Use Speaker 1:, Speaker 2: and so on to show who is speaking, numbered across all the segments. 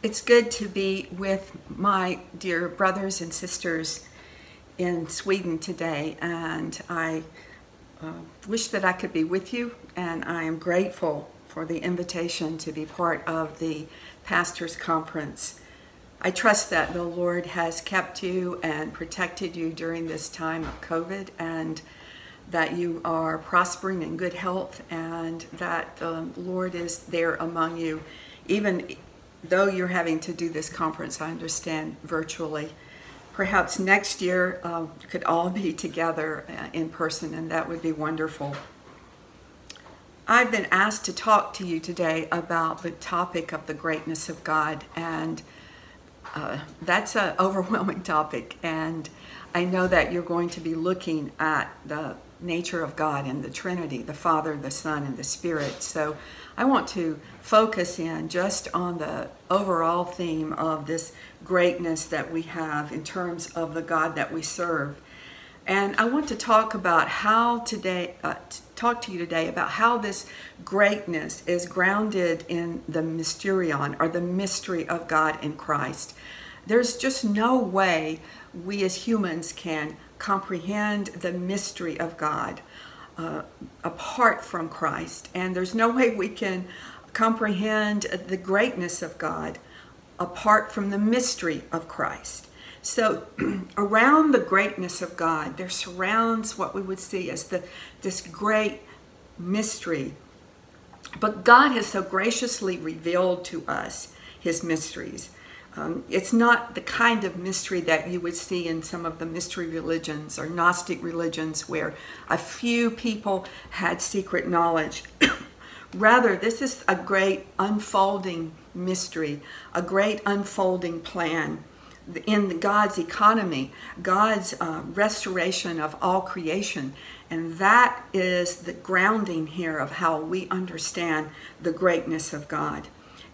Speaker 1: It's good to be with my dear brothers and sisters in Sweden today, and I uh, wish that I could be with you, and I am grateful for the invitation to be part of the Pastors' Conference. I trust that the Lord has kept you and protected you during this time of COVID, and that you are prospering in good health, and that the Lord is there among you, even though you're having to do this conference, I understand virtually. Perhaps next year uh, could all be together uh, in person, and that would be wonderful. I've been asked to talk to you today about the topic of the greatness of God, and uh, that's an overwhelming topic. And I know that you're going to be looking at the nature of God and the Trinity, the Father, the Son, and the Spirit. So I want to focus in just on the overall theme of this greatness that we have in terms of the God that we serve. And I want to talk about how today, uh, talk to you today about how this greatness is grounded in the mysterion or the mystery of God in Christ. There's just no way we as humans can comprehend the mystery of God uh, apart from Christ. And there's no way we can comprehend the greatness of God apart from the mystery of Christ. So, around the greatness of God, there surrounds what we would see as the, this great mystery. But God has so graciously revealed to us his mysteries. Um, it's not the kind of mystery that you would see in some of the mystery religions or Gnostic religions where a few people had secret knowledge. Rather, this is a great unfolding mystery, a great unfolding plan in God's economy, God's uh, restoration of all creation. And that is the grounding here of how we understand the greatness of God.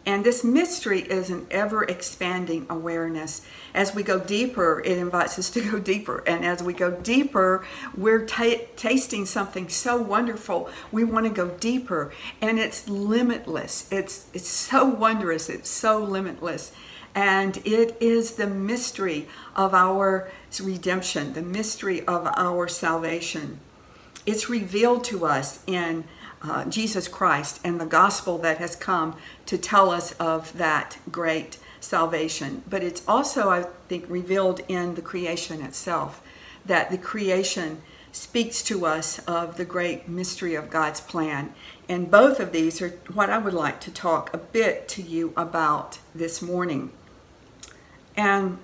Speaker 1: And this mystery is an ever expanding awareness. As we go deeper, it invites us to go deeper. And as we go deeper, we're t- tasting something so wonderful. We want to go deeper. And it's limitless. It's, it's so wondrous. It's so limitless. And it is the mystery of our redemption, the mystery of our salvation. It's revealed to us in uh, Jesus Christ and the gospel that has come to tell us of that great salvation. But it's also, I think, revealed in the creation itself, that the creation speaks to us of the great mystery of God's plan. And both of these are what I would like to talk a bit to you about this morning. And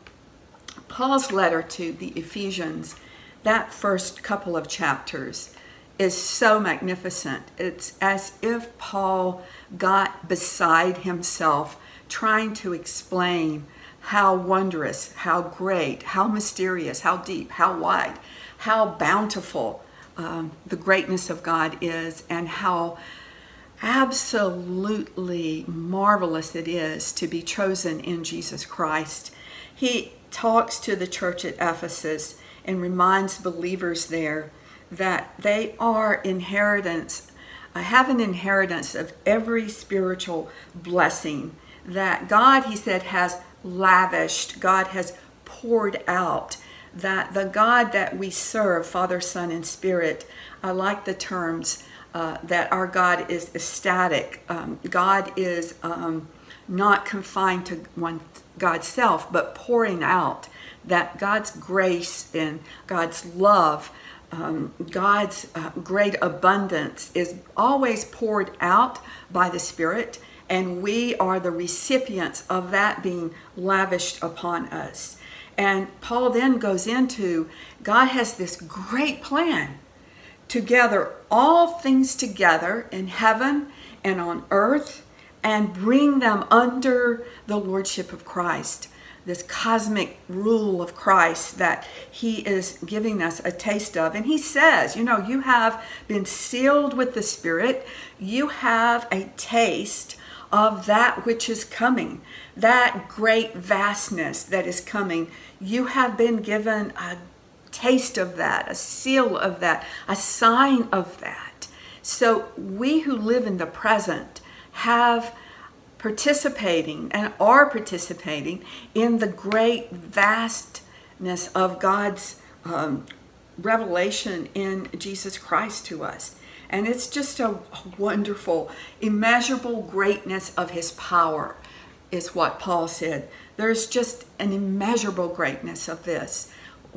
Speaker 1: Paul's letter to the Ephesians, that first couple of chapters, is so magnificent. It's as if Paul got beside himself trying to explain how wondrous, how great, how mysterious, how deep, how wide, how bountiful um, the greatness of God is, and how absolutely marvelous it is to be chosen in Jesus Christ. He talks to the church at Ephesus and reminds believers there that they are inheritance, uh, have an inheritance of every spiritual blessing that God, he said, has lavished, God has poured out. That the God that we serve, Father, Son, and Spirit, I like the terms uh, that our God is ecstatic. Um, God is um, not confined to one God's self, but pouring out that God's grace and God's love um, God's uh, great abundance is always poured out by the Spirit, and we are the recipients of that being lavished upon us. And Paul then goes into God has this great plan to gather all things together in heaven and on earth and bring them under the lordship of Christ this cosmic rule of Christ that he is giving us a taste of. And he says, you know, you have been sealed with the Spirit, you have a taste of that which is coming, that great vastness that is coming. You have been given a taste of that, a seal of that, a sign of that. So we who live in the present have participating and are participating in the great vastness of God's um, revelation in Jesus Christ to us. And it's just a wonderful, immeasurable greatness of his power, is what Paul said. There's just an immeasurable greatness of this.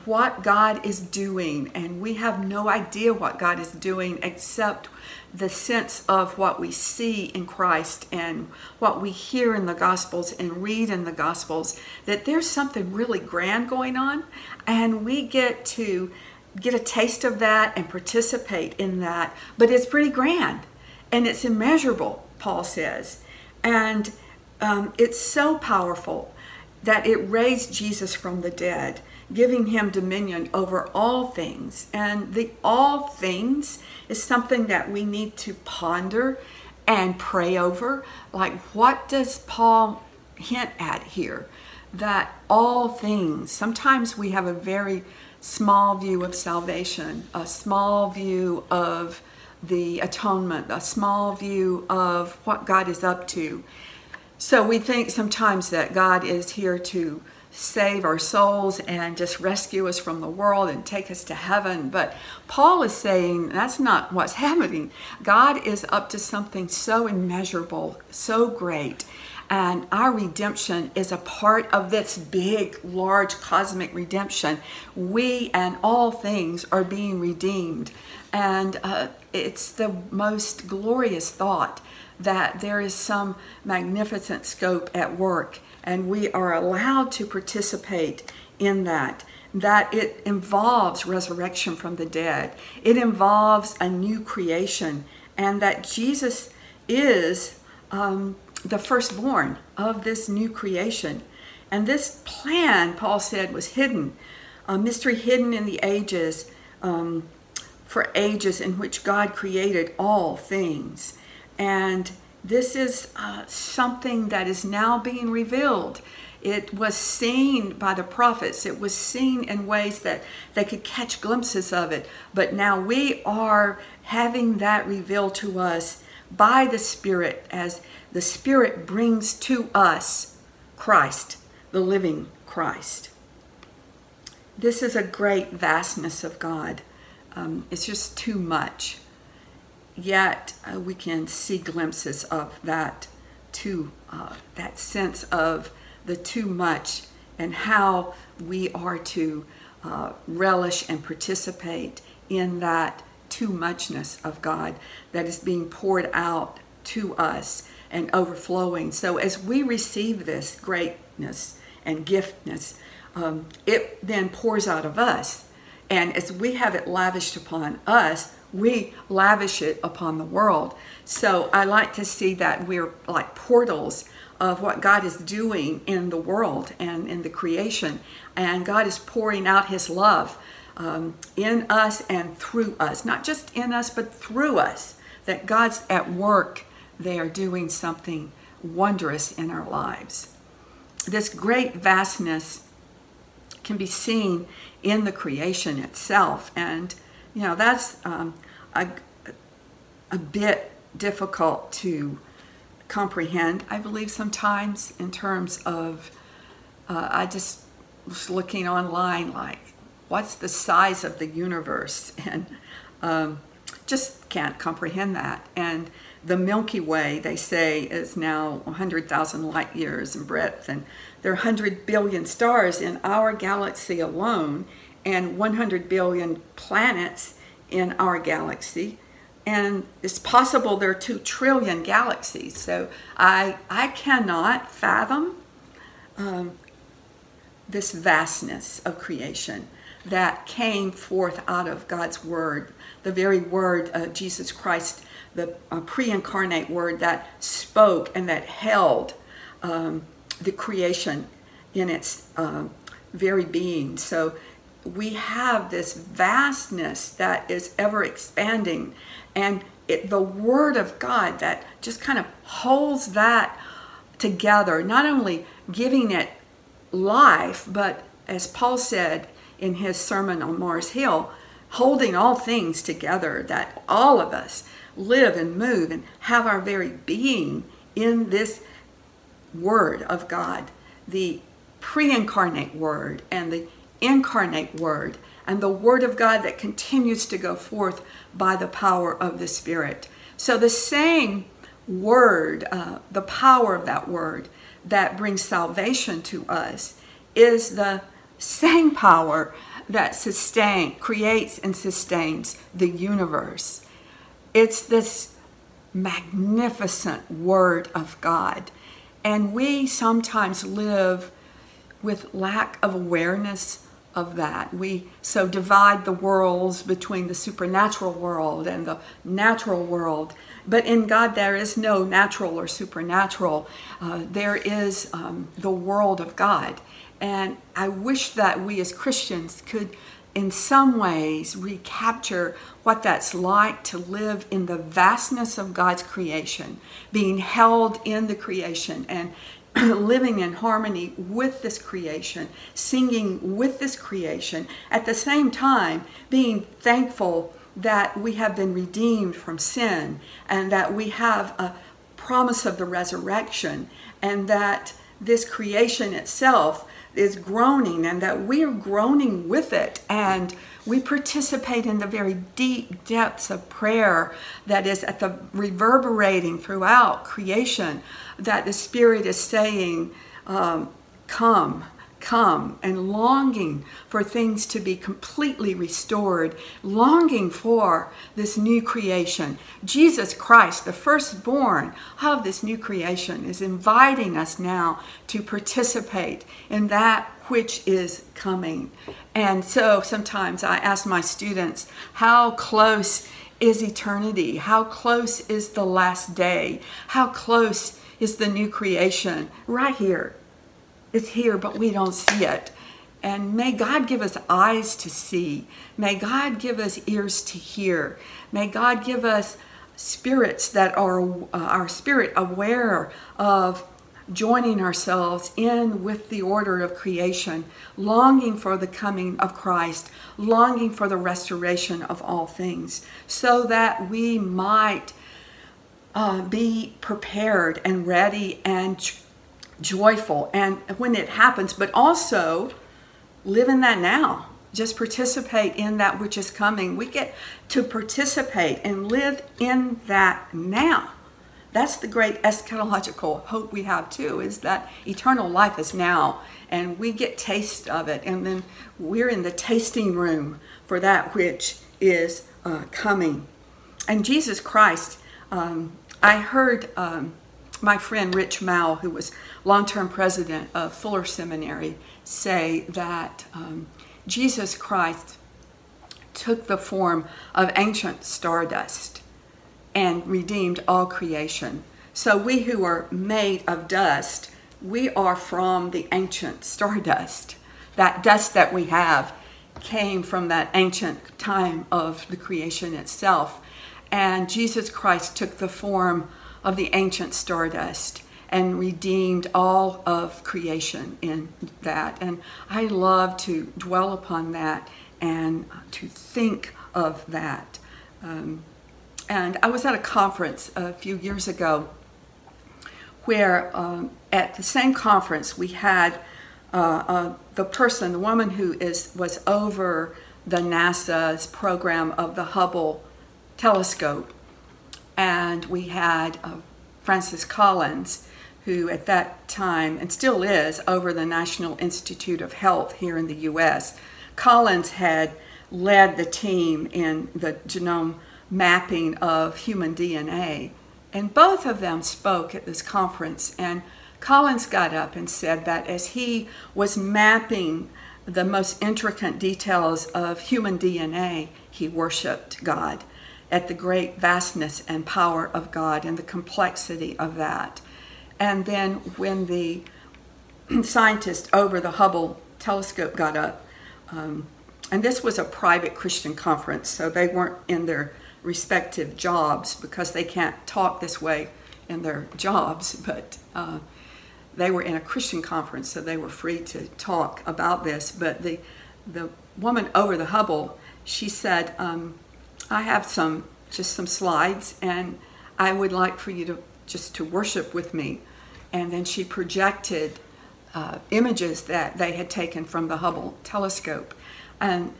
Speaker 1: What God is doing, and we have no idea what God is doing except the sense of what we see in Christ and what we hear in the Gospels and read in the Gospels, that there's something really grand going on, and we get to get a taste of that and participate in that. But it's pretty grand and it's immeasurable, Paul says. And um, it's so powerful that it raised Jesus from the dead, giving him dominion over all things. And the all things is something that we need to ponder and pray over. Like, what does Paul hint at here? That all things, sometimes we have a very small view of salvation, a small view of the atonement, a small view of what God is up to. So we think sometimes that God is here to save our souls and just rescue us from the world and take us to heaven. But Paul is saying that's not what's happening. God is up to something so immeasurable, so great. And our redemption is a part of this big, large cosmic redemption. We and all things are being redeemed. And uh, it's the most glorious thought that there is some magnificent scope at work, and we are allowed to participate in that. That it involves resurrection from the dead, it involves a new creation, and that Jesus is um, the firstborn of this new creation. And this plan, Paul said, was hidden, a mystery hidden in the ages, um, for ages in which God created all things. And this is uh, something that is now being revealed. It was seen by the prophets. It was seen in ways that they could catch glimpses of it. But now we are having that revealed to us by the Spirit as the Spirit brings to us Christ, the living Christ. This is a great vastness of God. Um, it's just too much. Yet uh, we can see glimpses of that too, uh, that sense of the too much and how we are to uh, relish and participate in that too muchness of God that is being poured out to us and overflowing. So as we receive this greatness and giftness, um, it then pours out of us. And as we have it lavished upon us, we lavish it upon the world. So I like to see that we're like portals of what God is doing in the world and in the creation. And God is pouring out His love um, in us and through us, not just in us, but through us, that God's at work there doing something wondrous in our lives. This great vastness can be seen in the creation itself, and you know that's um, a, a bit difficult to comprehend, I believe, sometimes in terms of uh, I just was looking online like what's the size of the universe? And um, just can't comprehend that. And the Milky Way, they say, is now 100,000 light years in breadth, and there are 100 billion stars in our galaxy alone, and 100 billion planets in our galaxy. And it's possible there are 2 trillion galaxies. So I, I cannot fathom um, this vastness of creation that came forth out of God's Word, the very Word of Jesus Christ, the uh, pre incarnate Word that spoke and that held um, the creation in its uh, very being. So we have this vastness that is ever expanding, and it, the Word of God that just kind of holds that together, not only giving it life, but as Paul said, in his sermon on Mars Hill, holding all things together, that all of us live and move and have our very being in this Word of God, the pre incarnate Word and the incarnate Word, and the Word of God that continues to go forth by the power of the Spirit. So the same Word, uh, the power of that Word that brings salvation to us, is the same power that sustain, creates and sustains the universe. It's this magnificent Word of God. And we sometimes live with lack of awareness of that. We so divide the worlds between the supernatural world and the natural world. But in God, there is no natural or supernatural. Uh, there is um, the world of God. And I wish that we as Christians could, in some ways, recapture what that's like to live in the vastness of God's creation, being held in the creation and living in harmony with this creation, singing with this creation, at the same time being thankful that we have been redeemed from sin and that we have a promise of the resurrection and that this creation itself is groaning and that we are groaning with it. And we participate in the very deep depths of prayer that is at the reverberating throughout creation that the spirit is saying um, come come and longing for things to be completely restored, longing for this new creation. Jesus Christ, the firstborn of this new creation, is inviting us now to participate in that which is coming. And so sometimes I ask my students, how close is eternity? How close is the last day? How close is the new creation? Right here it's here, but we don't see it. And may God give us eyes to see. May God give us ears to hear. May God give us spirits that are uh, our spirit aware of joining ourselves in with the order of creation, longing for the coming of Christ, longing for the restoration of all things, so that we might uh, be prepared and ready and joyful and when it happens, but also live in that now. Just participate in that which is coming. We get to participate and live in that now. That's the great eschatological hope we have too, is that eternal life is now and we get taste of it. And then we're in the tasting room for that which is uh, coming. And Jesus Christ, um, I heard um, my friend Rich Mouw, who was long-term president of Fuller Seminary, say that um, Jesus Christ took the form of ancient stardust and redeemed all creation. So we who are made of dust, we are from the ancient stardust. That dust that we have came from that ancient time of the creation itself. And Jesus Christ took the form of the ancient stardust and redeemed all of creation in that. And I love to dwell upon that and to think of that. Um, and I was at a conference a few years ago where um, at the same conference we had uh, uh, the person, the woman who is was over the NASA's program of the Hubble telescope, and we had uh, Francis Collins, who at that time and still is over the National Institute of Health here in the U.S. Collins had led the team in the genome mapping of human DNA, and both of them spoke at this conference. And Collins got up and said that as he was mapping the most intricate details of human DNA, he worshiped God at the great vastness and power of God and the complexity of that. And then when the scientist over the Hubble telescope got up, um, and this was a private Christian conference, so they weren't in their respective jobs because they can't talk this way in their jobs, but uh, they were in a Christian conference, so they were free to talk about this. But the the woman over the Hubble, she said, um, I have some just some slides, and I would like for you to just to worship with me. and then she projected uh, images that they had taken from the Hubble telescope. And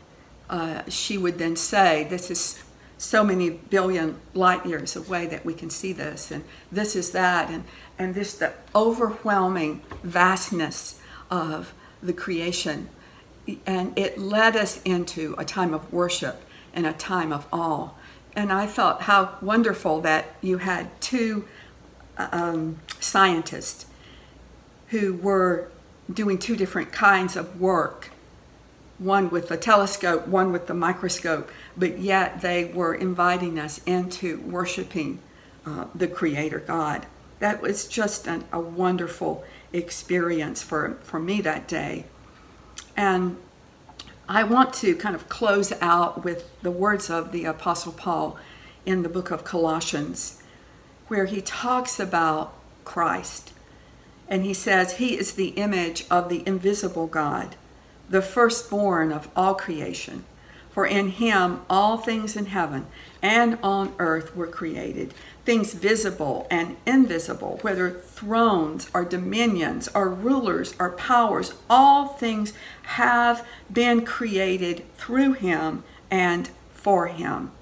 Speaker 1: uh, she would then say, This is so many billion light years away that we can see this, and this is that, and, and this the overwhelming vastness of the creation. And it led us into a time of worship and a time of awe. And I thought how wonderful that you had two um, scientists who were doing two different kinds of work one with the telescope, one with the microscope, but yet they were inviting us into worshiping uh, the Creator God. That was just an, a wonderful experience for, for me that day. And I want to kind of close out with the words of the Apostle Paul in the book of Colossians, where he talks about Christ and he says, He is the image of the invisible God, the firstborn of all creation. For in him all things in heaven and on earth were created, things visible and invisible, whether thrones or dominions or rulers or powers, all things have been created through him and for him.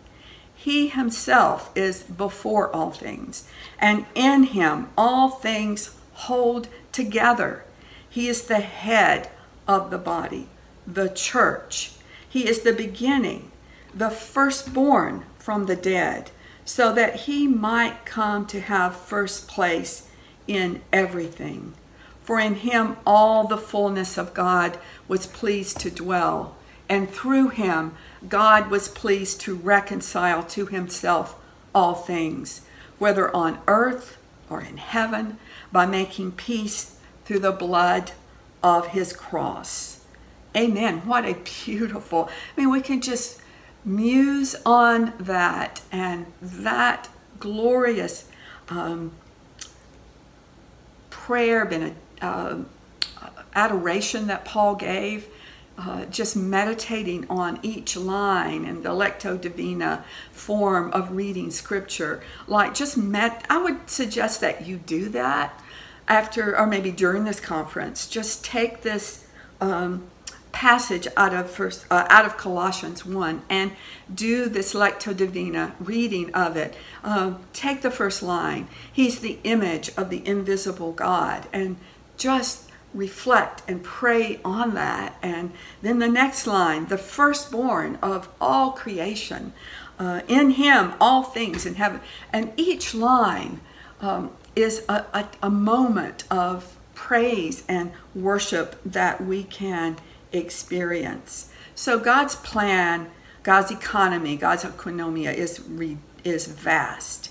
Speaker 1: He himself is before all things, and in him all things hold together. He is the head of the body, the church. He is the beginning, the firstborn from the dead, so that he might come to have first place in everything. For in him all the fullness of God was pleased to dwell, and through him God was pleased to reconcile to himself all things, whether on earth or in heaven, by making peace through the blood of his cross. Amen. What a beautiful. I mean, we can just muse on that and that glorious um, prayer, been a, uh, adoration that Paul gave. Uh, just meditating on each line and the lectio divina form of reading scripture like just met i would suggest that you do that after or maybe during this conference just take this um, passage out of first uh, out of colossians 1 and do this lectio divina reading of it. Uh, take the first line. He's the image of the invisible god and just reflect and pray on that. And then the next line the firstborn of all creation uh, in him all things in heaven. And each line um, is a, a, a moment of praise and worship that we can experience. So God's plan, God's economy, God's economia is re, is vast.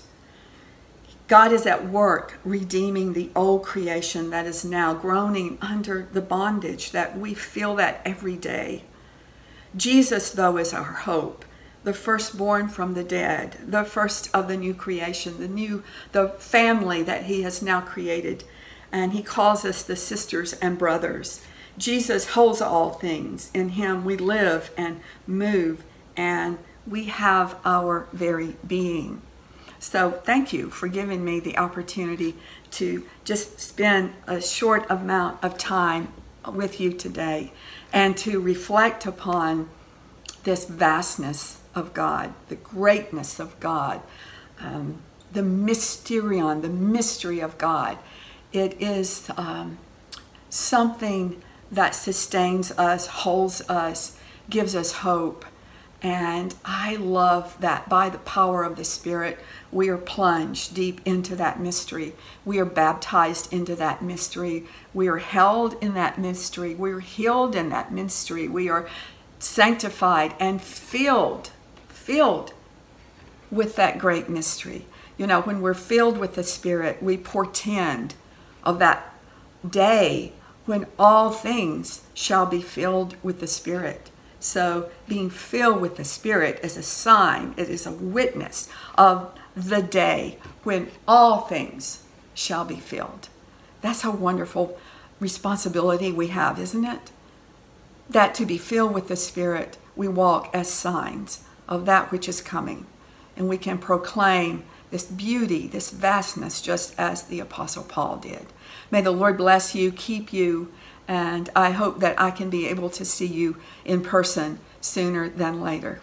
Speaker 1: God is at work redeeming the old creation that is now groaning under the bondage that we feel that every day. Jesus, though, is our hope the firstborn from the dead, the first of the new creation, the new the family that he has now created. And he calls us the sisters and brothers. Jesus holds all things. In him we live and move and we have our very being. So thank you for giving me the opportunity to just spend a short amount of time with you today and to reflect upon this vastness of God, the greatness of God, um, the mysterion, the mystery of God. It is um, something that sustains us, holds us, gives us hope. And I love that by the power of the Spirit, we are plunged deep into that mystery. We are baptized into that mystery. We are held in that mystery. We are healed in that mystery. We are sanctified and filled filled with that great mystery. You know, when we're filled with the Spirit, we portend of that day when all things shall be filled with the Spirit. So, being filled with the Spirit is a sign, it is a witness of the day when all things shall be filled. That's a wonderful responsibility we have, isn't it? That to be filled with the Spirit, we walk as signs of that which is coming. And we can proclaim this beauty, this vastness, just as the Apostle Paul did. May the Lord bless you, keep you, and I hope that I can be able to see you in person sooner than later.